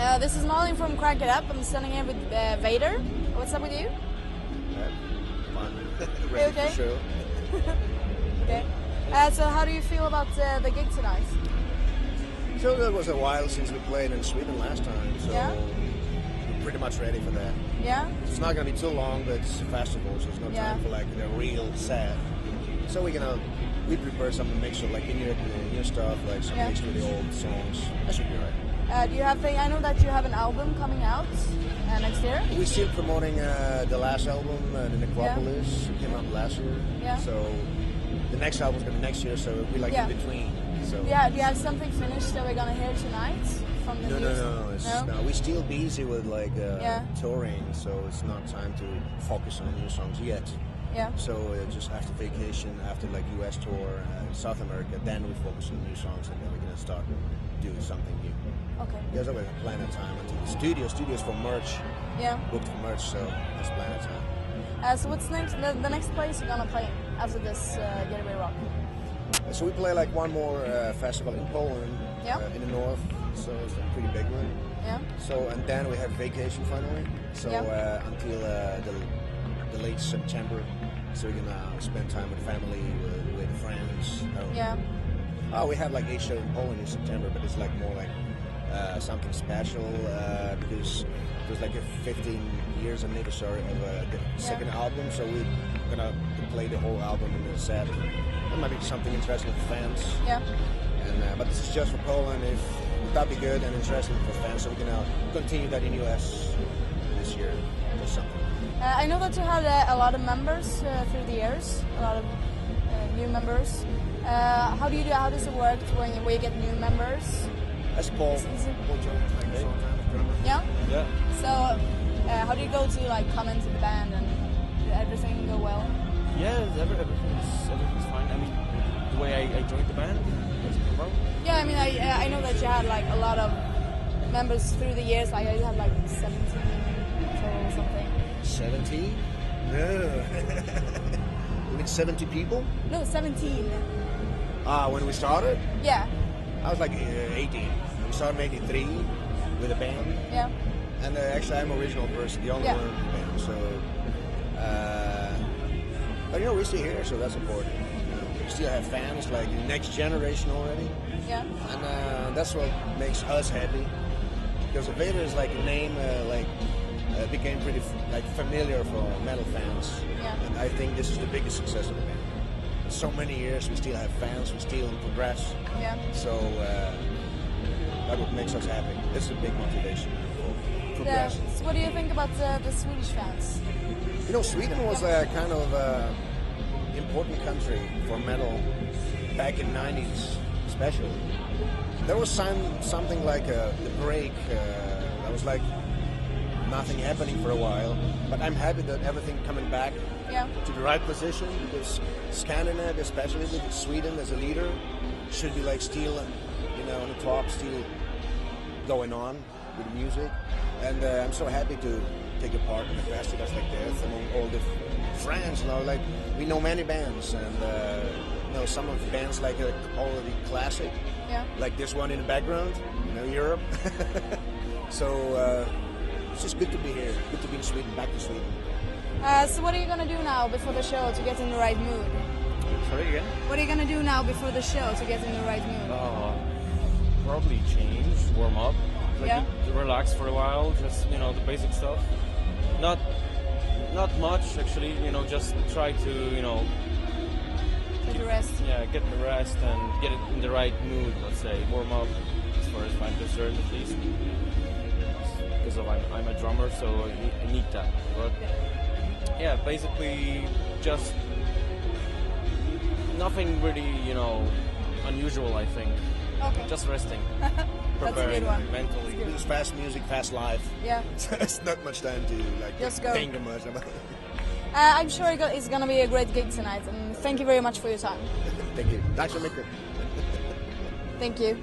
Uh, this is Malin from Crank It Up. I'm standing here with uh, Vader. What's up with you? Fun. Ready okay? for show. Okay. Uh, so how do you feel about uh, the gig tonight? So it was a while since we played in Sweden last time, so Yeah. we're pretty much ready for that. Yeah. It's not gonna be too long, but it's a festival, so there's no Yeah. time for like the real set. So we're gonna we prepare some of like new, new stuff, like some Yeah. mix with the old songs. That should be right. Uh, do you have? I know that you have an album coming out uh, next year. We're still promoting uh, the last album, uh, The Necropolis. It came out last year. Yeah. So the next album's gonna be next year, so we like Yeah. in between. So Yeah. Do you have something finished that we're gonna hear tonight from the No, no, no, no. It's, No? no, we're still busy with like uh, Yeah. touring, so it's not time to focus on new songs yet. Yeah. So uh, just after vacation, after like US tour uh, South America, then we focus on new songs, and then we're gonna start doing something new. Okay. There's always a plan of time until the studio. Studios for merch, Yeah. booked for merch, so that's plan of time. Uh, so what's next? The, the next place you're gonna play after this uh, Getaway Rock? So we play like one more uh, festival in Poland, Yeah. uh, in the north. So it's a pretty big one. Yeah. So and then we have vacation finally. So Yeah. uh, until uh, the, the late September, so we can uh, spend time with family, with, with friends. Oh. Yeah. Oh, we have like eight shows in Poland in September, but it's like more like uh, something special uh, because it was like a 15 years anniversary of uh, the second album. So we're gonna play the whole album in the set. That might be something interesting for fans. Yeah. And, uh, but this is just for Poland. If that'd be good and interesting for fans, so we can uh, continue that in US this year or something. Uh, I know that you had uh, a lot of members uh, through the years, a lot of uh, new members. Uh, how do you do? How does it work when you, when you get new members? That's Paul. Is it- Paul Jones, like Hey. Yeah. Yeah. So, uh, how do you go to like come into the band and did everything go well? Yeah, every, everything's, everything's fine. I mean, the way I, I joined the band, was it well? Yeah, I mean, I uh, I know that you had like a lot of members through the years. Like you had like 17 total or something. 70? No. you mean 70 people? No, 17. Ah, when we started, Yeah. I was like uh, 18. We started in 83 with a band. Yeah. And uh, actually, I'm original person, the only Yeah. one in the band. So, uh, but you know, we're still here, so that's important. You know, we still have fans, like the next generation already. Yeah. And uh, that's what makes us happy. Because Vader is like a name, uh, like, uh, became pretty f- like familiar for metal fans. Yeah. And I think this is the biggest success of the band. In so many years, we still have fans, we still progress. Yeah. So uh, that what makes us happy. This is a big motivation for Yeah. progression. So what do you think about uh, the Swedish fans? You know, Sweden was a kind of uh, important country for metal back in '90s, especially. There was some something like uh, the break. Uh, there was like nothing happening for a while, but I'm happy that everything coming back Yeah. to the right position because Scandinavia, especially with Sweden as a leader, should be like still, you know, on the top, still going on with music. And uh, I'm so happy to take a part in the festivals like this among all the friends. You know, like we know many bands, and uh, you know some of the bands like uh, already classic, Yeah. like this one in the background, you know, Europe. so uh, it's just good to be here, good to be in Sweden, back to Sweden. Uh, so what are you gonna do now before the show to get in the right mood? Sorry again? What are you gonna do now before the show to get in the right mood? Uh, probably change, warm up, like Yeah. relax for a while, just you know the basic stuff. Not, not much actually. You know, just try to you know get the rest. yeah get the rest and get it in the right mood. Let's say warm up as far as I'm concerned at least. Because of I'm, I'm a drummer, so I need, that. But yeah, basically just nothing really you know unusual. I think Okay. just resting, That's a preparing good one. mentally. It's fast music, fast life. Yeah. it's not much time to like Just go. think much about it. Uh, I'm sure it's gonna be a great gig tonight, and thank you very much for your time. Thank you. Tack så mycket. Thank you.